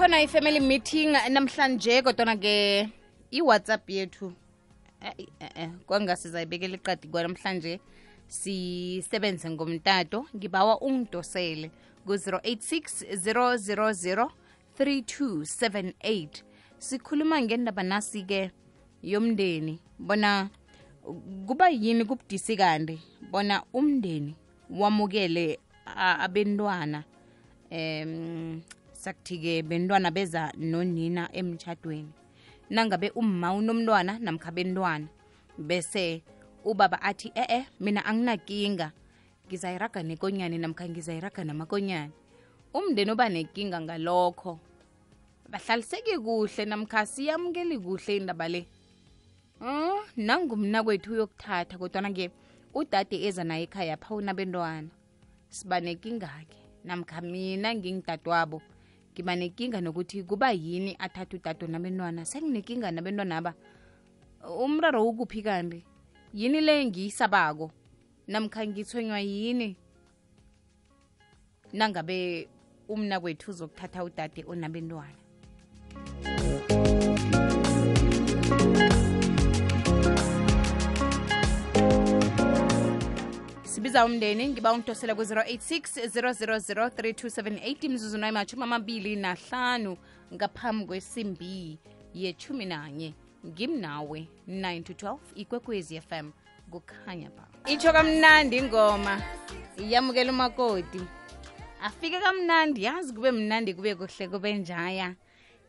ikhona i-family meeting namhlanje kodwana-ke i-whatsapp yethu eh, eh, kwangasizayibekela iqadi kwanamhlanje. Sisebenze ngomtato ngibawa ungidosele ku-086 000 3278 sikhuluma ngendaba nasi-ke yomndeni bona kuba yini kubudisi kanti? Bona umndeni wamukele abentwana em sakuthi-ke bentwana beza nonina emtshadweni nangabe umma unomntwana namkha bentwana bese ubaba athi e-e mina anginakinga. Ngizayiraga nekonyane namkha ngizayiraga namakonyane umndeni oba nekinga ngalokho. Bahlaliseki kuhle namkha siyamukeli kuhle indaba le. Um nangumna kwethu uyokuthatha kodwana-ke udade eza naye ekhaya phawuna bentwana. Siba nekinga-ke namkha mina ngingidadwabo ngiba nenkinga nokuthi kuba yini athatha udade nabentwana? Senginenkinga nabentwana aba. Umraro ukuphi kanti yini le ngiyisabako? Namkha ngithonywa yini? Nangabe umna kwethu uzokuthatha udade onabentwana sibiza umndeni ngiba ungidosela ku-086 000 3278 imzuzu nayimatshumi amabili nahlanu ngaphambi kwesimbi yethumi nanye. Ngimnawe 9 to 12 ikwekwezi fm kukhanya ba itsho kamnandi ingoma iyamukela umakoti. Afike kamnandi yazi kube mnandi kube kuhle kube njaya.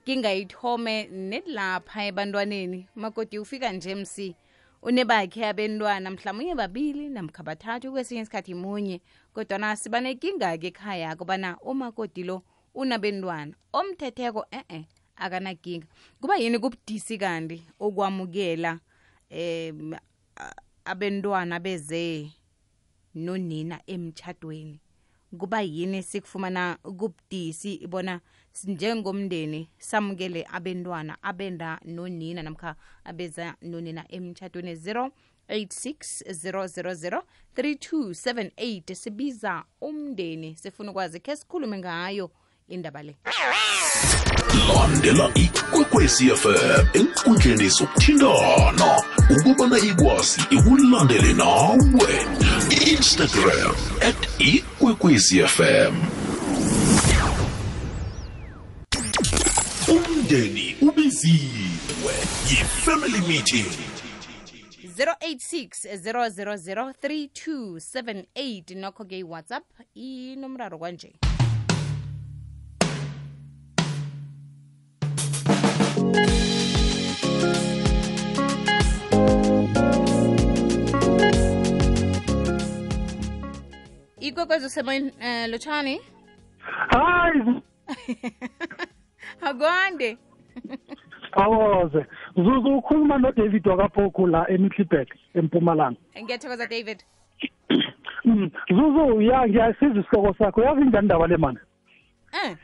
Ngingayithome nelapha ebantwaneni. Umakoti ufika nje msi unebakhe abentwana mhlawumunye babili namkha bathathu kwesinye isikhathi munye kodwana siba nekinga-ke ekhaya kobana umakoti lo unabentwana omthetheko e-e akanakinga. Kuba yini kubudisi kanti ukwamukela um abentwana beze nonina emtshadweni kuba yini sikufumana kubudisi bona njengomndeni samukele abentwana abenda nonina namkha abeza nonina emtshatweni 086 000 sibiza umndeni sifuna ukwazi khe sikhulume ngayo indaba le. Landela ikwekwezi fm enkundleni zokuthintana. Ukubana ikwazi ikulandele nawe. Instagram at ikwekwezi fm umndeni ubiziwe yi-family meeting. 086 000 nokho-ke iwhatsapp inomraro kwanje. Ikwekwezi usemoyeni um lotshani hayi akwande. Awoze zuzu ukhuluma nodavid wakaphoku la emitlibek empumalanga. Ngiyathokoza david. Mm, zuzu ya ngiyasiza isihloko sakho. Yazi njani indaba le mani? Um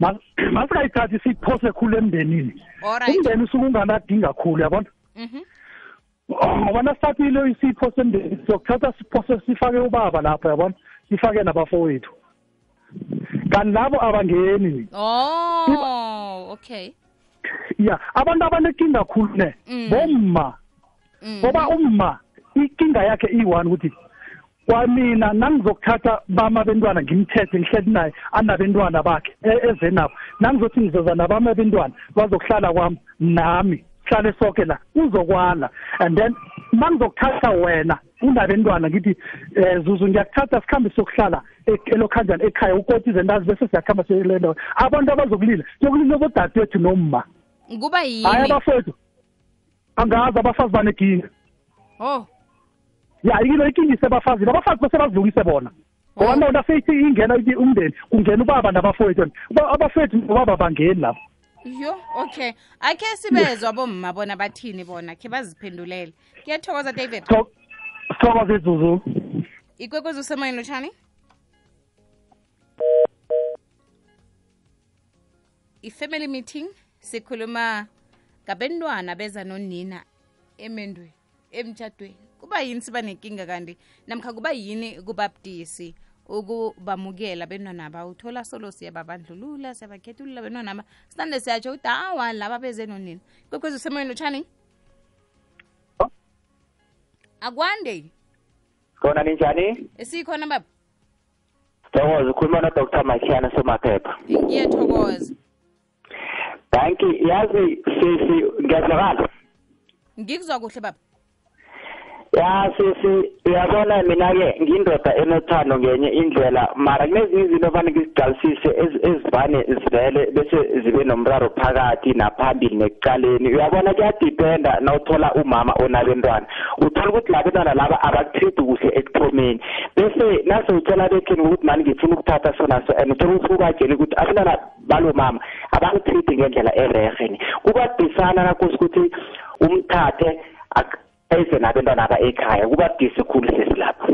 Ma- masingayithathi siyiphose khulu emndenini. Alright umndeni usuke unganadinga khulu yabona? Mhm. Oh, ngoba nasithathile isiphose emndeni siyokuthatha siphose sifake ubaba lapho yabona? Sifake nabafowethu. Kanti labo abangeni. Oh. Okay. Ya abantu abanekinga khulu ne? Mm. bomma. Mm. ngoba umma inkinga yakhe iyi-one ukuthi kwamina nangizokuthatha bama bentwana ngimthethe ngihleli naye anabentwana bakhe e- eze nabo. Nangizothi ngizoza nabama bentwana bazokuhlala kwami nami sihlale soke la uzokwala and then mangizokuthatha wena unabentwana ngithi um zuzu ngiyakuthatha sikhambe siyokuhlala e- elokhanjani ekhaya ukoti izendazi bese siyakuhamba siyolenda. Abantu abazokulila siyokulila bodadewethu nomma. Kuba hayi yini abafowethu. Angazi abafazi banekinga. Oh ya yilo ikinga isebafazini abafazi bese bazilungise bona. Ngoba Oh. nona seyithi ingena ithi umndeni kungena ubaba nabafowethu. Uba- abafowethu nobaba bangeni lapho yo okay. Akhe sibezwa bomma bona bathini bona khe baziphendulele. Kuyathokoza david. Sithokoze izuzu ikwekwezi usemoyeni lotshani i-family meeting sikhuluma ngabentwana beza nonina emendweni emtshadweni kuba yini siba nenkinga kanti namkha kuba yini kuba budisi ukubamukela bentwana naba uthola solo siyababandlulula siyabakhethulula bentwana ba sinande siyatsho ukuthi awa laba beze nonina. Kwekwezi usemoyeni utshani? Akwande. Khona ninjani? Esikhona baba? Thokoza ukhuluma nodr makiana semaphepha. Ngiyethokoza thanki yazi sisi ngiyazwakala. Ngikuzwa kuhle baba ya sisi uyabona mina-ke ngiyindoda enothando ngenye indlela. Mara kunezinye izinto fane ngizigcalisise ezi- ezivane zivele bese zibe nomraro phakathi naphambili nekuqaleni. Uyabona kuyadipenda nawuthola umama onabentwana. Uthola ukuthi la bentwana laba abakutridi kuhle ekuthomeni. Bese nase utshela bekheni ukuthi mani ngifuna ukuthatha so naso and uthola ukuthi ubatshele ukuthi abantwana balo mama abangitridi ngendlela erehe ni. Kubadisana nakosi ukuthi umthathe ak- eze nabentwana aba ekhaya kuba disi khulu sesilapha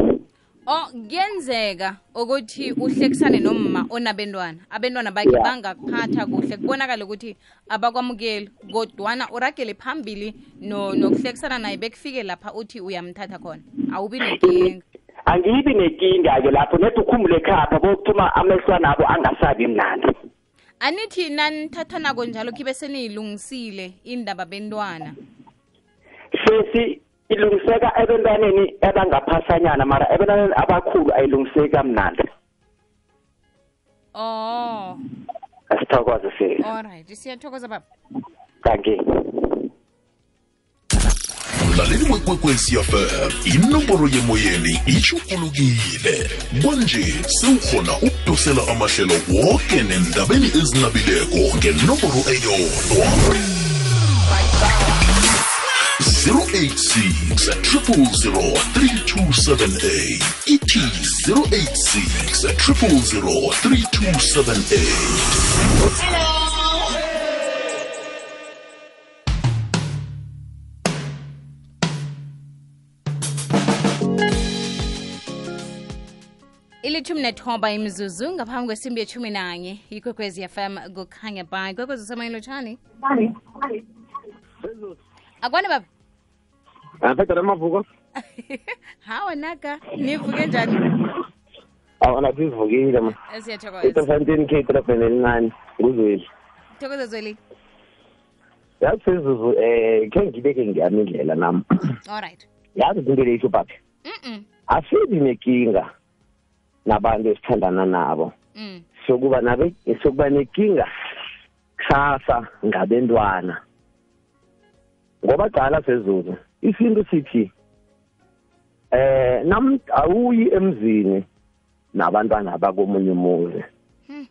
o kuyenzeka ukuthi uhlekisane nomma onabentwana. Abentwana bakhe bangakuphatha kuhle. Kubonakale ukuthi abakwamukeli kodwana uragele phambili no nokuhlekisana naye bekufike lapha uthi uyamthatha khona. Awubi nenkinga angiyibi nenkinga-ke lapho. Nedi ukhumbule khapha bokuthuma amehlwana abo angasabi mnandi. Anithi nanithathanako njalo khibe seniyilungisile indaba bentwana? Sesi ilungiseka ebantwaneni abangaphasanyana mara ebantwaneni abakhulu ayilungiseki kamnandi. Oh. Asithokoze sesi alright siyathokoza baba. Kanki mlaleli wekwekwezi fm inomboro yemoyeni itshugulukile kwanje sewukhona ukudosela amahlelo woke nendabeni ezinabileko ngenomboro eyodwa. 086 0003278 ithi 086 0003278 ilithumi nethoba imizuzu ngaphambi kwesimbi yethumi nanye ikwekwezi fm kukhanya bay kwekwezi lotshani akwane baba aphetha lamavuko hawa naka nivuke njani? Awona sizivukile ma. Siyathokoza. Itofantini k etrofeni elincane nguzweli. Thokoza zweli. Yazi sezuzu um khe ngibeke ngiyami indlela nami. Alright yazi into leyisho baphi mm asibi nekinga nabantu esithandana nabo. Mm. Sokuba nabe sokuba nekinga kusasa ngabentwana. Ngoba cala sezuzu isintu sithi eh nam awuyi emzini nabantwana bakomunye umuzi Hmm.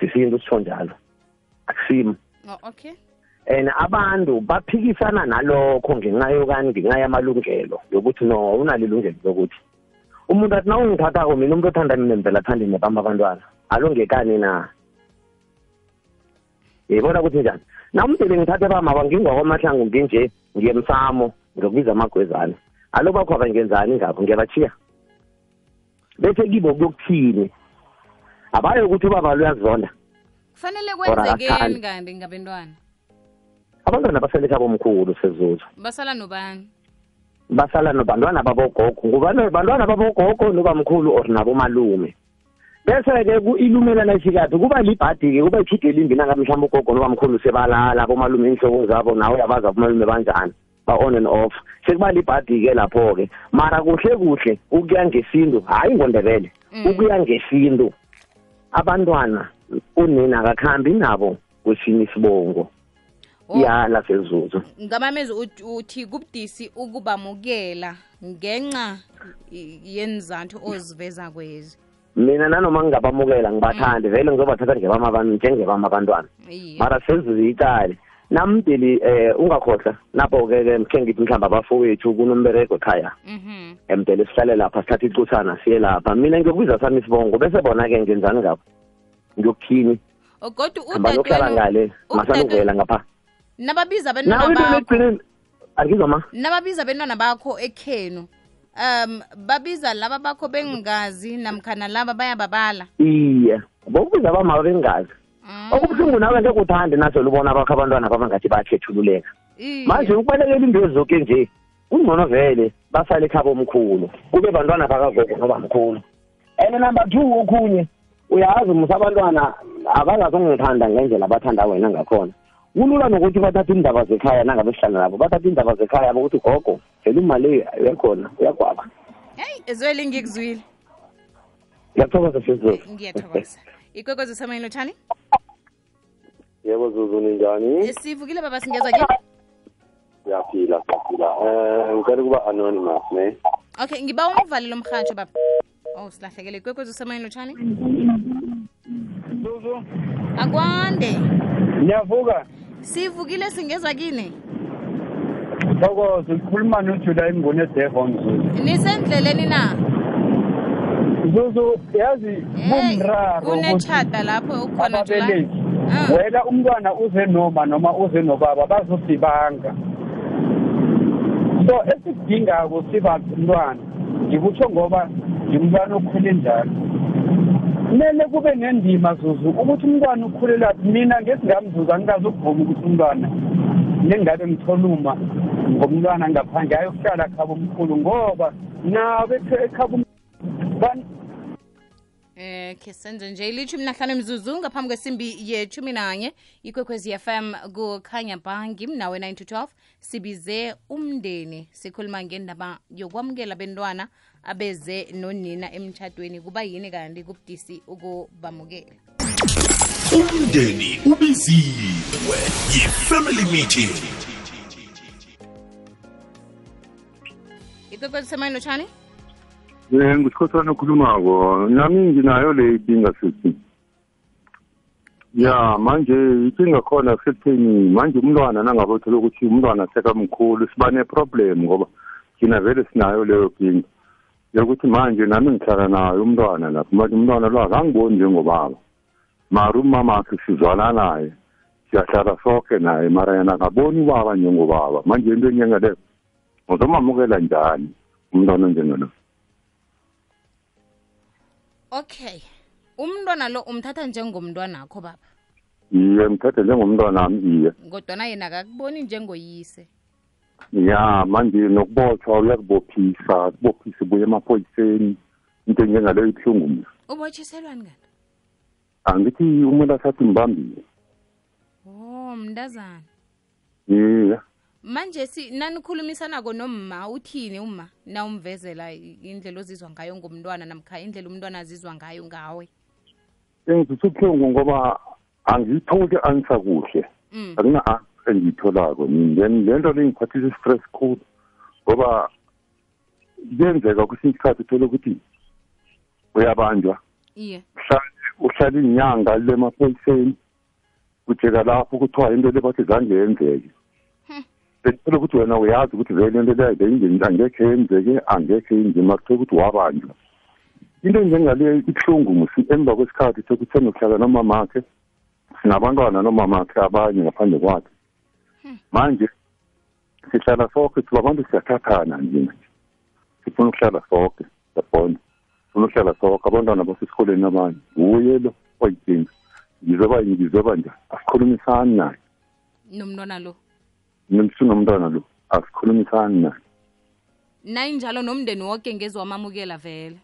sisintu sisho njalo. Akusimo oh, okay. And abantu baphikisana nalokho ngenxa yokani ngenxa yamalungelo yokuthi no awunalo ilungelo lokuthi umuntu athi nawungithathako mina umuntu othanda mina mvela athande nebamba abantwana alongekani na? Yibona ukuthi njani? Namdele ngithathe bamaba ngingwakwamahlangu nginje ngiyemsamo ngiyokubiza amagwezana alo bakho abangenzani ngapho ngiyabachiya bese kibo kuyokuthini? Abayo ukuthi ubaba luyazonda kufanele Or kwenzekeni akathandi. kanti ngabentwana? Abantwana basele khabo omkhulu sezuzu basala nobani? Basala nobantwana babogogo. Ngubani? Bantwana babogogo nobamkhulu or nabomalume bese-ke ilumelana isikaphi kuba libhadi-ke kuba ikhide elimbi nangabe mhlawumbe ugogo nobamkhulu sebalala abomalume iinhlobo zabo nawe uyabazi abomalume banjani. Ba-on and off. Sekuba libhadi-ke lapho-ke. Mara kuhle kuhle ukuya ngesintu hhayi ngondebele Mm. ukuya ngesintu. Abantwana unina akakhambi nabo kwesinye isibongo. Oh. yala sezuzu ngamamezi ut- uthi kubudisi ukubamukela ngenxa y- yenzathu oziveza kwezi. Mina nanoma ngingabamukela ngibathande. Vele ngizobathatha ngebama njengebama abantwana. Mara sezuze icale namdeli eh ungakhohlwa. Napho-ke ke mkhe ngithi mhlawumbe abafowethu kunomberego ekhaya. Mhm. Emdele sihlale lapha sithathe icuthana siye lapha. Mina ngiyokubiza sami isibongo bese bona-ke ngenzani ngabo? Ngiyokuthini? Godu hamba ngiyokuhlala ngale masanuvela ngapha. Nababiza nawe abentwana into bakho. legcineni angizwa ma. Nababiza abentwana bakho ekhenu. Um babiza laba bakho bengazi namkhana laba bayababala. Iye bokubiza abama bengazi. Mm, okubuhlungu nawe ngeke uthande naso lubona bakho abantwana babangathi bayakhethululeka. Manje ukubalekela into ezoke nje kungcono vele basale ekhaba omkhulu. Kube bantwana bakagogo nobamkhulu and number two okhunye uyazi musa abantwana abangazongithanda ngendlela abathanda wena ngakhona. Kulula nokuthi bathathe indaba zekhaya nangabe sihlala nabo bathathe indaba zekhaya yabo ukuthi gogo phela imali uyakhona uyagwaba heyi ezweli ngikuzwile ngiyathokoza fezulu ngiyathokoza. Ikwekwezi samayini lotshani yebo zuzu ninjani sivukile baba singeza ke siyaphila siyaphila um ngicela ukuba anonymous ne? Okay ngiba umvali lo mhatsho baba. Oh silahlekele ikwekwezi samayini lotshani Zuzu? Akwande. Niyavuka sivukile singezwa kini thokoza ukhuluma nojula ingoni edevon Zuzu. Nisendleleni na Zuzu yazi kumraro kunetshata lapho ukhona ababelethi Ah. wena umntwana uze noma noma uze nobaba bazodibanga. So esikudingako sibantwana ngikutsho ngoba ngimntwana okhule njalo. Kumele kube nendima zuzu ukuthi umntwana ukhulelaphi mina ngesingamzuzu angikazokuvuma ukuthi umntwana nengabe ngitholuma ngomntwana ngaphandle ayokuhlala khaba omkhulu ngoba nabo ekhaba Eh ke senze nje. Ilithumi nahlanu mzuzunga ngaphambi kwesimbi yethumi nanye ikwekwezi FM kukhanya bhangi mnawe 9 to 12 sibize umndeni sikhuluma ngendaba yokwamukela bentwana abeze nonina emtshadweni kuba yini kanti kubudisi ukubamukela? Umndeni ubiziwe yi-family meeting. Ikwekwezi lotshani Eh ngusikhosana okhulumako nami nginayo le inkinga sithi ya manje inkinga khona sekutheni manje umntwana nangabe uthola ukuthi umntwana sekamkhulu siba ne-problem ngoba thina vele sinayo leyo nkinga yokuthi manje nami ngihlala naye umntwana lapho manje umntwana lo akangiboni njengobaba mara umama akhe sizwana naye siyahlala sonke naye mara yena akaboni ubaba njengobaba manje into enjengaleyo uzomamukela njani umntwana onjengalo okay. Umntwana lo umthatha njengomntwanakho baba? Iye umthatha njengomntwana wami iye. Kodwana yena akakuboni njengoyise ya manje nokubotshwa uyakubophisa kubophisa ubuye emaphoyiseni. Into enjengaleyo ibuhlungu mna ubotshiselwani kanti angithi umuntu asathi mbambile. Oh mntazana. Iye manje si nanikhulumisanako nomma uthini uma na umvezela indlela ozizwa ngayo ngomntwana namkha indlela umntwana azizwa ngayo ngawe. Engizitha ubuhlungu ngoba angiyitholi ansa kuhle akuna-ansa engiyitholako. Then le nto le ngiphathisa i-stress khulu ngoba kuyenzeka kwesinye isikhathi uthole ukuthi uyabanjwa. Iye. Uhlala inyanga le maphoyiseni kujeka lapho kuthiwa into le bathi zange yenzeke bethole ukuthi wena uyazi ukuthi vele into leyo angekhe yenzeke angekhe yenzima kuthiwe ukuthi wabanjwa into enjengale ibuhlungu musi emva kwesikhathi thole ukuthi senokuhlala nomamakhe sinabantwana nomamakhe abanye ngaphandle kwakhe. Manje sihlala sonke siba abantu siyathathana nje sifuna ukuhlala sonke siyabona. Sifuna ukuhlala sonke abantwana basesikoleni abanye. Nguye lo oyinkinga ngizoba ngizoba njani asikhulumisani naye. Nomntwana lo. Nomntwana lo asikhulumisani naye nayinjalo nomndeni woke ngezwamamukela vele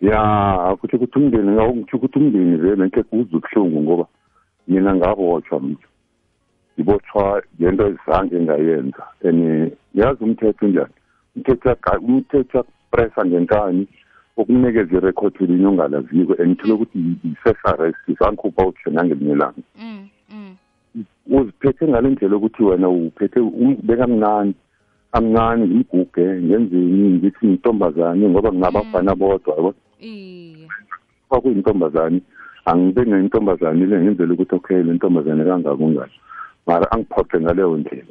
ya kuthi ukuthi umndeni ngitsho ukuthi umndeni vele nke kuzwa ubuhlungu ngoba mina ngabotshwa mntu ngibotshwa ngento ezange ngayenza and yazi umthetho njani umthetho uyaga- umthetho uyakupressa ngenkani ukunikeza irekhodi elinye ongalaziko and thole ukuthi i-sex arrest sangikhupha uhle nangelinye langa mm, mm. Uziphethe ngale ndlela ukuthi wena uphethe um- bekamncane amncane ngimguge ngenzeni ngithi yintombazane ngoba ngingabafana bodwa yabo? Iye. Kwakuyintombazane. Angibe nentombazane le ngenzela ukuthi okay le ntombazane kangaka ungayo mara angiphoxe ngaleyo ndlela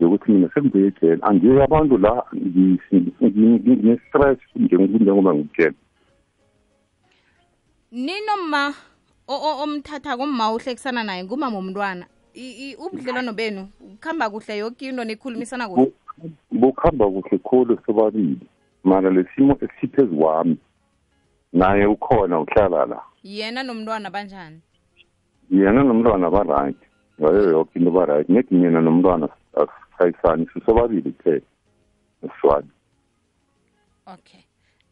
yokuthi mina sengibuye ejele angiye abantu la ngine-stress njengoba ngikutshela ninoma o- o- omthathako umma uhlekisana naye ngumama womntwana I- i- ubudlelwano benu kuhamba kuhle yoke into nikhulumisana kuhle. Bukhamba kuhle khulu sobabili. Mana le simo esiphezu kwami naye ukhona uhlala la. Yena nomntwana banjani? Yena nomntwana ba-right. Ngayo yoke into ba-right. Mina nomntwana asisayisani sisobabili kuphela esiswani okay.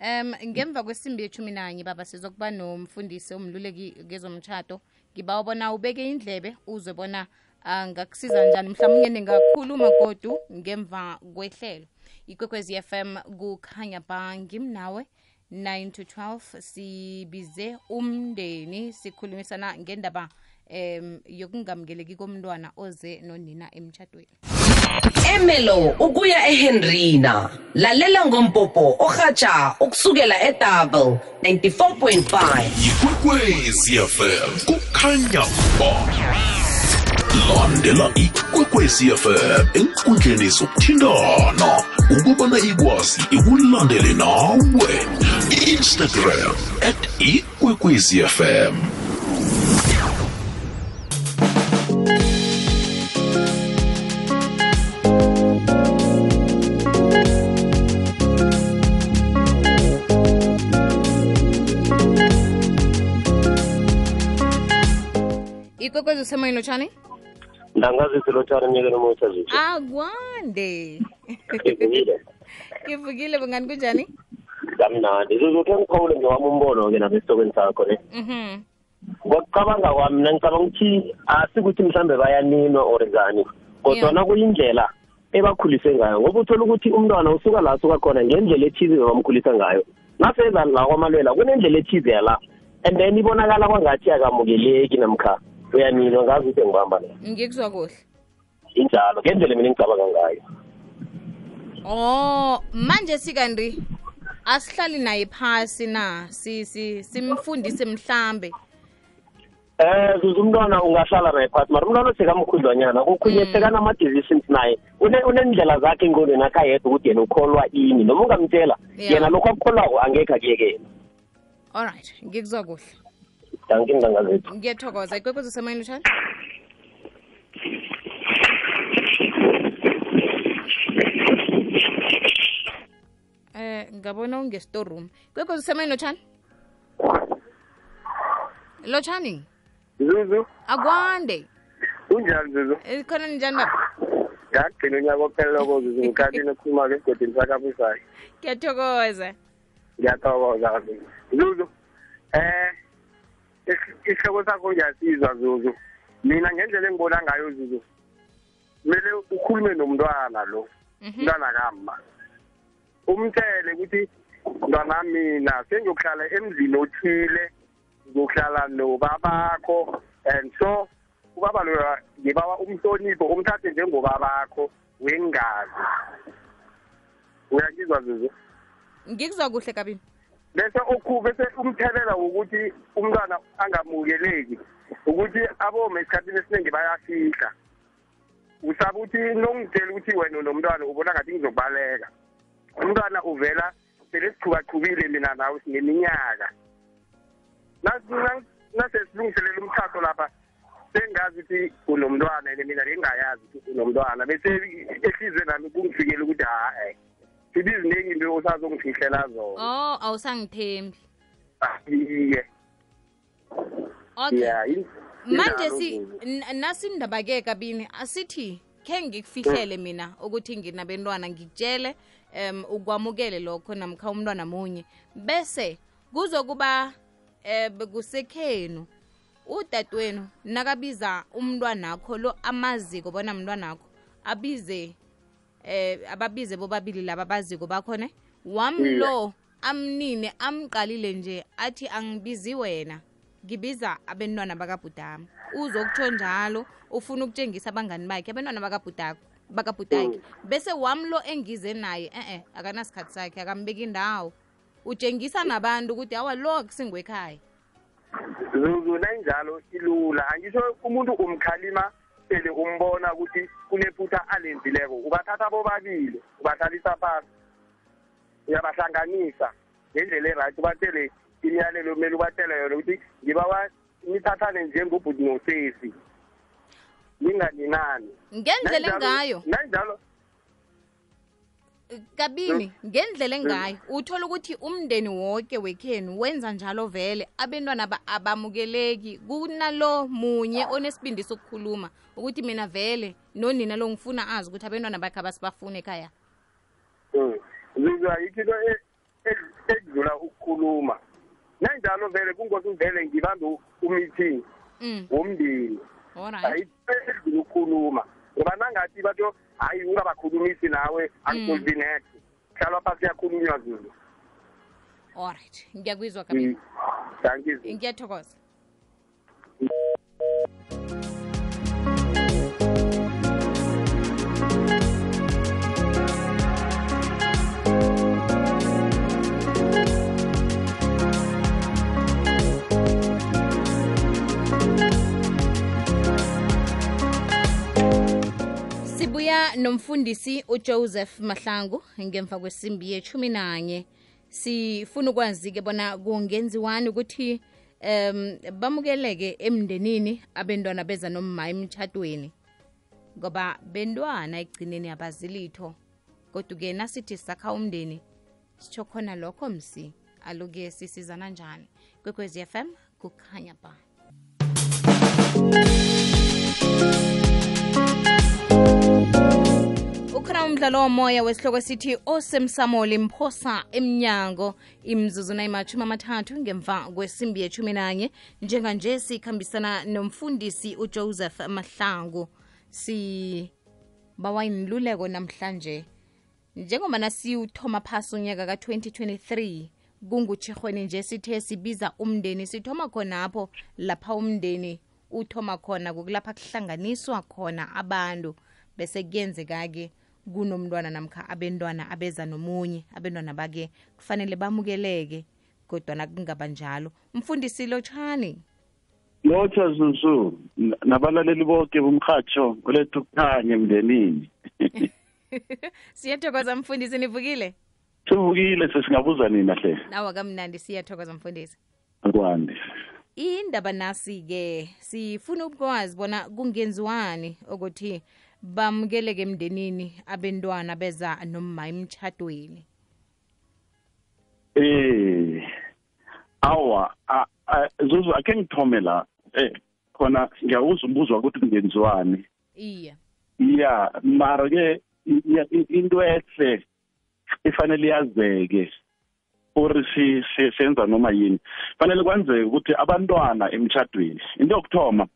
Um ngemva kwesimbi yethumi nanye baba sizokuba nomfundisi omluleki kezomtshato ngiba ubona ubeke indlebe uzwe bona angakusiza njani. Mhlawumbe ningakhuluma kodu ngemva kwehlelo. Ikwekwezi FM kukhanya bangi ngimnawe 9 to 12 sibize umndeni sikhulumisana ngendaba um yokungamukeleki komntwana oze nonina emtshadweni emelo ukuya ehenrina. Lalela ngompopo orhatsha ukusukela edouble 94.5 ikwekwezi fm kukhanya ba. Landela ikwekwezi fm enkundleni zokuthintana ukubana ikwazi ikulandele nawe. Instagram at ikwekwezi fm ikwekwezi usemoyini lotshani ndangazi silotshani mnyekeni motsha zitho akwande ivukile ngivukile bungani kunjani kamnandi zizuthe ngiphawule ngewami umbono-ke napha esitokweni sakho ne. Mhm. Ngokucabanga kwami mina ngicabanga ukuthi asikuthi mhlambe bayaninwa or njani. Kodwana kuyindlela ebakhulise ngayo ngoba uthola ukuthi umntwana usuka la asuka khona ngendlela ethize bamkhulisa ngayo. Naseza la kwamalwela kunendlela ethize yala and then ibonakala kwangathi akamukeleki namkha uyaninwa ngazi ukuthi ngibamba la ngikuzwa kuhle. Injalo ngendlela mina ngicabanga ngayo. Oh manje sikanti asihlali naye phasi na? Si si simfundise mhlambe. Eh zuze umntwana ungahlala naye phasi mara umntwana osekamkhudlwanyana kukhunye Mm. sekanama-decisions naye. Une- unendlela zakhe engqondweni akhe ayedwa ukuthi yena ukholwa ini noma ungamtshela yena lokhu akukholwako angekhe akuyekela alright ngikuzwa kuhle danke iintanga zethu ngiyathokoza. Ikwekwezi usemoyeni lutshani eh ngabona unge-storeroom. Kwekwezi usemoyeni lotshani? Lotshani? Zuzu. Akwande. Unjani zuzu? Eh, khona ninjani baba ngagcina unyaka opheleloko zuzu. Ngikhalini okhuluma-ke esigodini sakabusayo ngiyathokoza. Ngiyathokoza zuzu eh isihloko sakho ngiyasizwa zuzu. Mina ngendlela engibona ngayo zuzu kumele ukhulume nomntwana lo Mhm. umntwana kamma. Umtshele ukuthi mntwana mina sengiyokuhlala emzini othile ngiyokuhlala nobabakho and so ubaba loya ngibawa umhlonipho umthathe njengobabakho wengazi uyakizwa zuzu? Ngikuzwa kuhle kabini. Bese okhu bese umthelela wokuthi umntwana angamukeleki ukuthi abome esikhathini esiningi bayafihla. Usaba ukuthi nongitshela ukuthi wena nomntwana ubona ngathi ngizokubaleka. Umntwana uvela sele sichubachubile mina nawe sineminyaka. Nas- nas- nasesilungiselela umthatho lapha sengazi ukuthi unomntwana ene mina bengingayazi ukuthi unomntwana. Bese ehliziyo nami kungifikela ukuthi ha-e sithi iziningi into osazongifihlela zona. Oh awusangithembi. Iye. Okay. Manje si nasindaba ke kabini? Asithi khe ngikufihlele mina ukuthi nginabentwana ngikutshele um ukwamukele lokho namkha umntwana munye. Bese kuzokuba um kusekhenu. Udadewenu nakabiza umntwanakho lo amaziko bona mntwanakho abize eh ababize bobabili laba baziko bakhone. Wamlo amnine amqalile nje athi angibizi wena. Ngibiza abantwana bakabhudami uzokutsho njalo ufuna ukutshengisa abangani bakhe abantwana bakabhudakho bakabhudakhe bese wamlo engize naye eh-e akanasikhathi sakhe akambeki indawo utshengisa nabantu ukuthi awa lo akusingwekhaya. Zuzu nayinjalo ilula. Angisho umuntu umkhalima sele umbona ukuthi kunephutha alenzileko. Ubathatha bobabili ubathalisa phasi. Uyabahlanganisa ngendlela erayithi ubatshele imiyalelo kumele ubatshele yona ukuthi ngibawa nithathane njengobhuti nosesi ninganinani ngendlela engayo. nayinjalo kabini ngendlela engayo uthola ukuthi umndeni wonke wekhenu wenza njalo vele abantwana ba- abamukeleki. Kunalo munye onesibindi sokukhuluma ukuthi mina vele nonina lo ngifuna azi ukuthi abantwana bakhe abasibafuna ekhaya. Ayikho into e- e- ekudlula ukukhuluma. Nanjalo vele kungosi vele ngibambe umeeting mm. Womndeni. Ayidlula ukukhuluma. Ngoba nangathi batho hayi ungabakhulumisi nawe akuconvineke mm. hlala phasi yakhulunywa zulu. Allright ngiyakwizwa kabisa. Mm. Ngiyathokoza sibuya nomfundisi uJoseph Mahlangu ngemva kwesimbi yechumi nanye. Sifuna ukwazi-ke bona kungenziwani ukuthi um bamukeleke emndenini abentwana beza nomma emtshadweni ngoba bentwana ekugcineni abazilitho kodwa-ke nasithi sakha umndeni sitsho khona lokho msi. Aluke sisizana njani? Kwekwezi m kukhanya ba ukhona umdlalo womoya wesihloko esithi osemsamo limphosa emnyango. Imzuzu nayimatshumi amathathu ngemva kwesimbi yechumi nanye. Njenganje sikhambisana nomfundisi ujoseph mahlangu. Sibawa inluleko namhlanje. Njengoba nasiwuthoma phasi unyaka ka-2023 kungutshirhweni nje sithe sibiza umndeni sithoma khonapho. Lapha umndeni uthoma khona kukulapha kuhlanganiswa khona abantu. Bese kuyenzeka-ke kunomntwana namkha abentwana abeza nomunye abentwana bake kufanele bamukeleke kodwana kungaba njalo. Mfundisi lotshani lotsha zuzu n- nabalaleli bonke bomrhatsho oletha ukukhanya emndenini. Siyathokoza mfundisi nivukile? Sivukile sesingabuza nina hle. Nawa kamnandi siyathokoza mfundisi. Akwande. Indaba nasi-ke sifuna ukwazi bona kungenziwani ukuthi bamukeleke emndenini abentwana beza nomma emtshadweni eh awa zuzu akhe ngithome la. Eh khona ngiyawuza umbuzo ukuthi kungenziwani iya ya mara ke i- i- i- into ehle ifanele iyazeke or senza noma yini. Fanele kwenzeke ukuthi abantwana emtshadweni into yokuthoma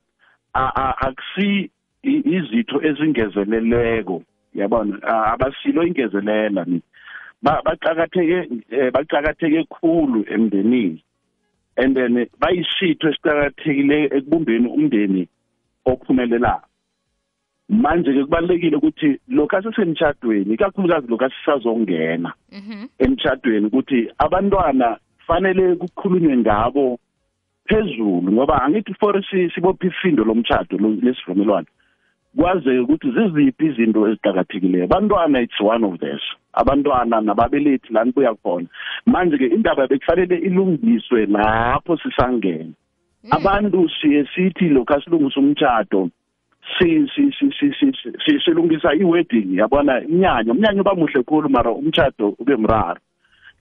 akusi izitho ezingezeleleko. Yabona abasilo ingezelela ni Ba- baqakatheke eh, baqakatheke khulu emndenini. And then bayisitho esiqakathekile ekubumbeni umndeni ophumelelayo manje ke kubalekile ukuthi lokho asesemtchadweni ikakhulukazi lokho asisazongena mhm. emtchadweni ukuthi abantwana fanele kukhulunywe ngabo phezulu ngoba angithi for si- sibophe ifindo lomtchado lo- lesivumelwano. Kwazeke ukuthi ziziphi izinto eziqakathekileyo abantwana it's one of this. Abantwana nababelethi la nibuya khona. Manje-ke indaba bekufanele ilungiswe lapho sisangena. Abantu siye sithi lokhu asilungisa umtshado si si si si si si- si silungisa i-wedding yabona imnyanya umnyanya uba muhle khulu mara umtshado ube mraro.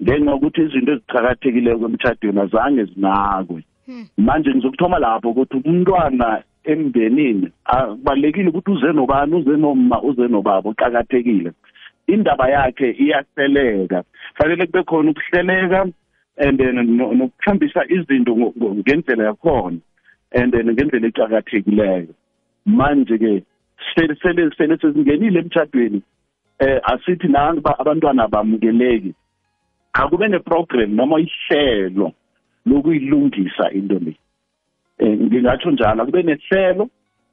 Ngenxa yokuthi izinto eziqakathekileyo kwemtshadweni azange zinakwe. Manje ngizokuthoma lapho ukuthi umntwana emndenini kubalulekile ukuthi uze nobani uze noma uze nobaba uqakathekile. Indaba yakhe iyahleleka. Fanele kube khona ukuhleleka and then no- nokuhambisa izinto ngendlela yakhona and then ngendlela eqakathekileyo. Manje-ke sele sele sezingenile emtshadweni eh asithi nanti ba- abantwana bamukeleki. Akube neprogram noma ihlelo lokuyilungisa into le. Ngingatsho njalo kube nehlelo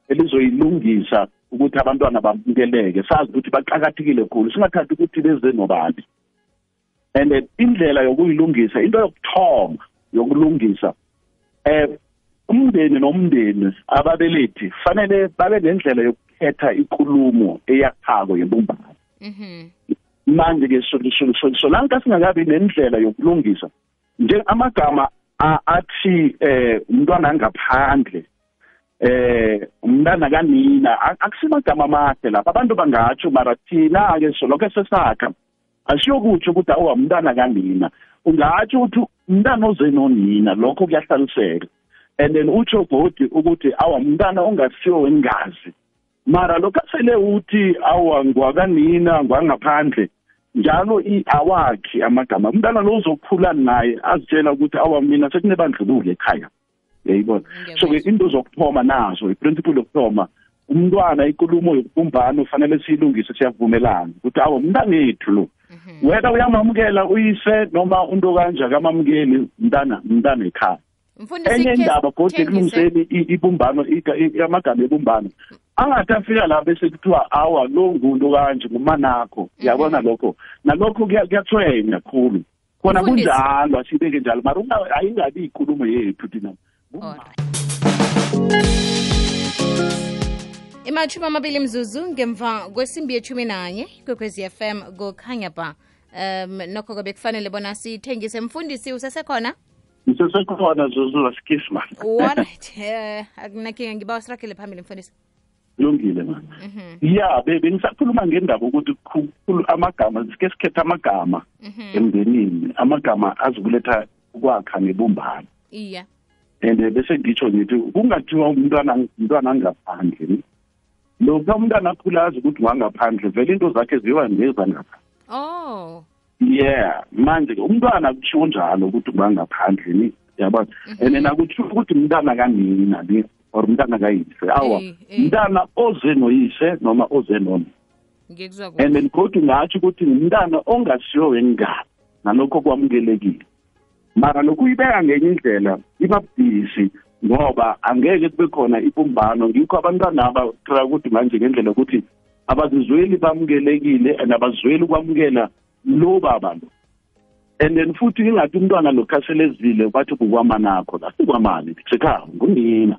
elizoyilungisa ukuthi abantwana bamukeleke sazi ukuthi baqakathekile khulu singathathi ukuthi beze nobani and indlela yokuyilungisa into yokuthoma yokulungisa eh umndeni nomndeni ababelethi fanele babe nendlela yokukhetha ikulumo eyakhako yebumbano mhm manje ke solanka singakabi nendlela yokulungisa nje amagama athi eh umntwana ngaphandle eh umntana kanina akusimagama amahle lapha. Abantu bangatsho mara thina ke solokho sesakha asiyokutsho ukuthi awu umntana kanina. Ungatsho ukuthi umntana oze nonina lokho kuyahlaliseka. And then utsho godi ukuthi awa umntana ongasiyo wengazi mara lokho asele uthi awa ngwakanina ngwangaphandle njalo awakhi amagama umntana lo uzokhula naye azitshela ukuthi awa mina sekunebandlululo ekhaya. Yayibona? So ke into zokuthoma nazo iprinciple yokuthoma umntwana ikulumo yokubumbano fanele siyilungise siyavumelana ukuthi awu umntanethu lo wena uyamamukela uyise noma unto kanja kamamukeli mntana mntana ekhaya. Enye indaba kodwa ekulungiseni ibumbano amagama ebumbano. Angathi afika la bese kuthiwa awa lo ngunto kanje ngumanakho yabona lokho? Nalokho kuyathwenya khulu. Khona kunjalo asibeke njalo. Mara ayingabi ikulumo yethu thina. Imathumi amabili mzuzu ngemva kwesimbi yethumi nanye kwekwezi FM kukhanya ba. Um nokho ke bekufanele bona sithengise. Mfundisi usesekhona? Ngisesekhona zuzu asikisma alright um akunakinga ngiba usiragele phambili mfundisi kulungile man ya bengisakhuluma ngendaba ukuthi amagama sike sikhetha amagama emndenini amagama azikuletha ukwakha nebumbano iya. And bese ngitsho ngithi kungathiwa umntwana umntwana angaphandle lokhu umntwana akhula azi ukuthi wangaphandle vele into zakhe ziwa ngezangaphandle oh. Yeah manje umntwana kushiwo njalo ukuthi ngangaphandle yabona? And nakutshiwo ukuthi umntana kanina ni? Or umntana kayise. Awa umntana oze noyise noma oze noma and then kodwa ngatsho ukuthi ngumntana ongasiyo wengane nalokho kwamukelekile. Mara lokhu uyibeka ngenye indlela iba busy ngoba angeke kube khona ibumbano. Ngikho abantwana abatry ukuthi manje ngendlela yokuthi abazizweli bamukelekile and abazizweli ukwamukela lo baba lo and then futhi ingathi umntwana lo khaselezile bathi kukwamanakho lasikwamani sekhaya ngunina.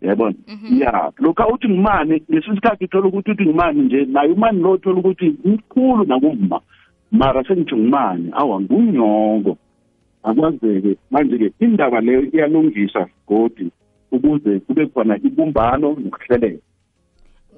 Yabona ya lokhu uthi ngumani lesi sikhathi uthola ukuthi uthi ngumani nje naye umani lo uthola ukuthi mkhulu nakumma. Mara sengithi ngumani awa ngunyongo akwazeke manje-ke indaba leyo iyalungisa godi ukuze kube khona ibumbano nokuhlelela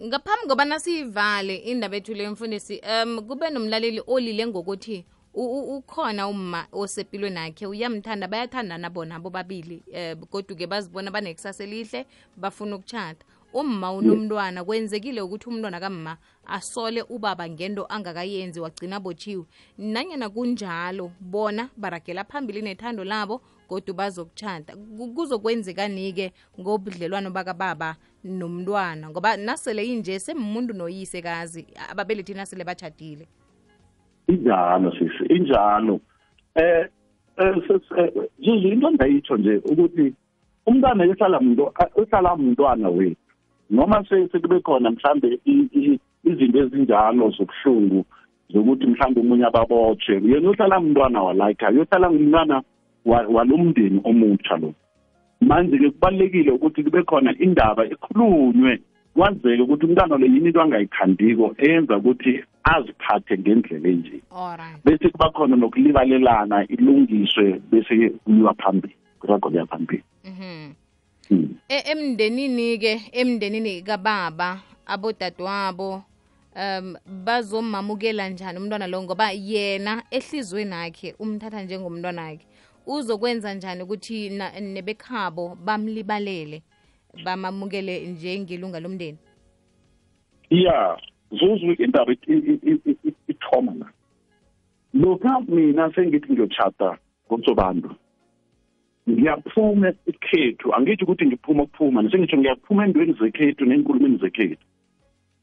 ngaphambi kobana siyivale indaba ethu leyo mfundisi um kube nomlaleli olile ngokuthi ukhona umma osepilwe akhe uyamthanda bayathandana bona bobabili um kodwa-ke bazibona banekusasa elihle bafuna ukutshata. Umma unomntwana kwenzekile ukuthi umntwana kamma asole ubaba ngento angakayenzi wagcina botshiwe nanyana kunjalo bona baragela phambili nethando labo kodwa bazokutshata. Kuzokwenzekani-ke ngobudlelwano bakababa nomntwana? Ngoba nasele inje semmuntu noyise kazi ababelethi nasele batshadile injalo sisi injalo. Eh zuzu into ndayitsho nje ukuthi umntwana ehlala muntu ehlala umntwana wethu noma sekube khona mhlambe izinto ezinjalo zobuhlungu zokuthi mhlambe umunye ababotshe yena uhlala umntwana walayikha uyohlala ngumntwana walomndeni omutsha lo. Manje-ke kubalulekile ukuthi kube khona indaba ekhulunywe kwazeke ukuthi umntwana lo yini into angayikhandiko eyenza ukuthi aziphathe ngendlela enje. Bese kuba khona nokulibalelana ilungiswe bese kuyiwa phambili kurago kuya phambili emndenini-ke emndenini kababa abodadewabo um bazomamukela njani umntwana lo? Ngoba yena ehlizweni akhe umthatha njengomntwana akhe uzokwenza njani ukuthi nebekhabo bamlibalele bamamukele njengelunga lomndeni? Ya zuzu indaba ithoma la lokha mina sengithi ngiyotshata ngomsobantu ngiyaphuma ekhethu angitsho ukuthi ngiphuma ukuphuma nesengitsho ngiyaphuma endweni zekhethu nenkulumeni zekhethu.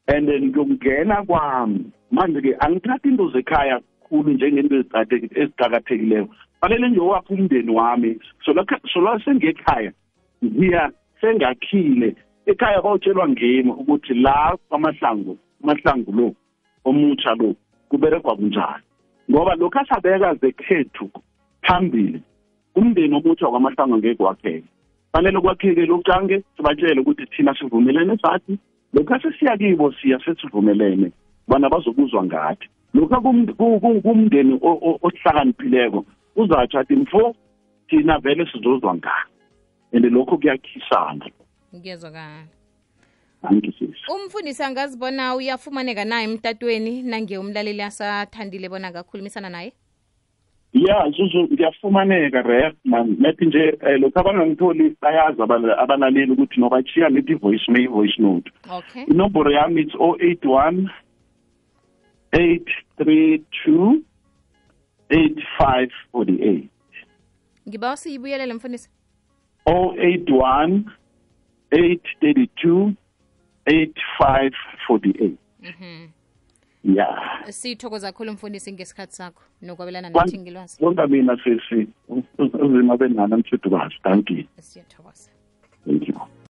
And then ngiyokungena kwami. Manje-ke angithathi into zekhaya khulu njengento eziqakathekileyo fanele ngiyowapha umndeni wami. Sola sengekhaya ngiya sengakhile ekhaya bawutshelwa ngimi ukuthi la kwamahlangu amahlangu lo omutsha lo kuberegwa kunjani ngoba lokhu asabeka zekhethu phambili umndeni omutsha kwamahlangu angeke wakheke. Fanele kwakheke lokucange sibatshele ukuthi thina sivumelene sathi lokhu asesiya kibo siya sesivumelene bona bazokuzwa ngathi. Lokhu kumndeni ohlakaniphileko uzatsho athi mfo thina vele sizozwa ngani and lokho kuyakhisana ngiyezwakala umfundisi angazibona uyafumaneka naye emtatweni nange umlaleli asathandile bona ngakhulumisana naye? Ya zuzu ngiyafumaneka ref man. Nethi nje um lokhu abangangitholi bayazi abalaleli ukuthi nobachiya ngithi voice me voice note. Okay. Inomboro yami it's 081 832 8548 ngiba siyibuyelele mfundisi 081 832 8548 Mhm. ya. Sithokoza kakhulu mfundisi ngesikhathi sakho nokwabelana nathi ngilwazi konga mina sesi uzima benana mthudukazi thank you. Siyathokoza. Thank you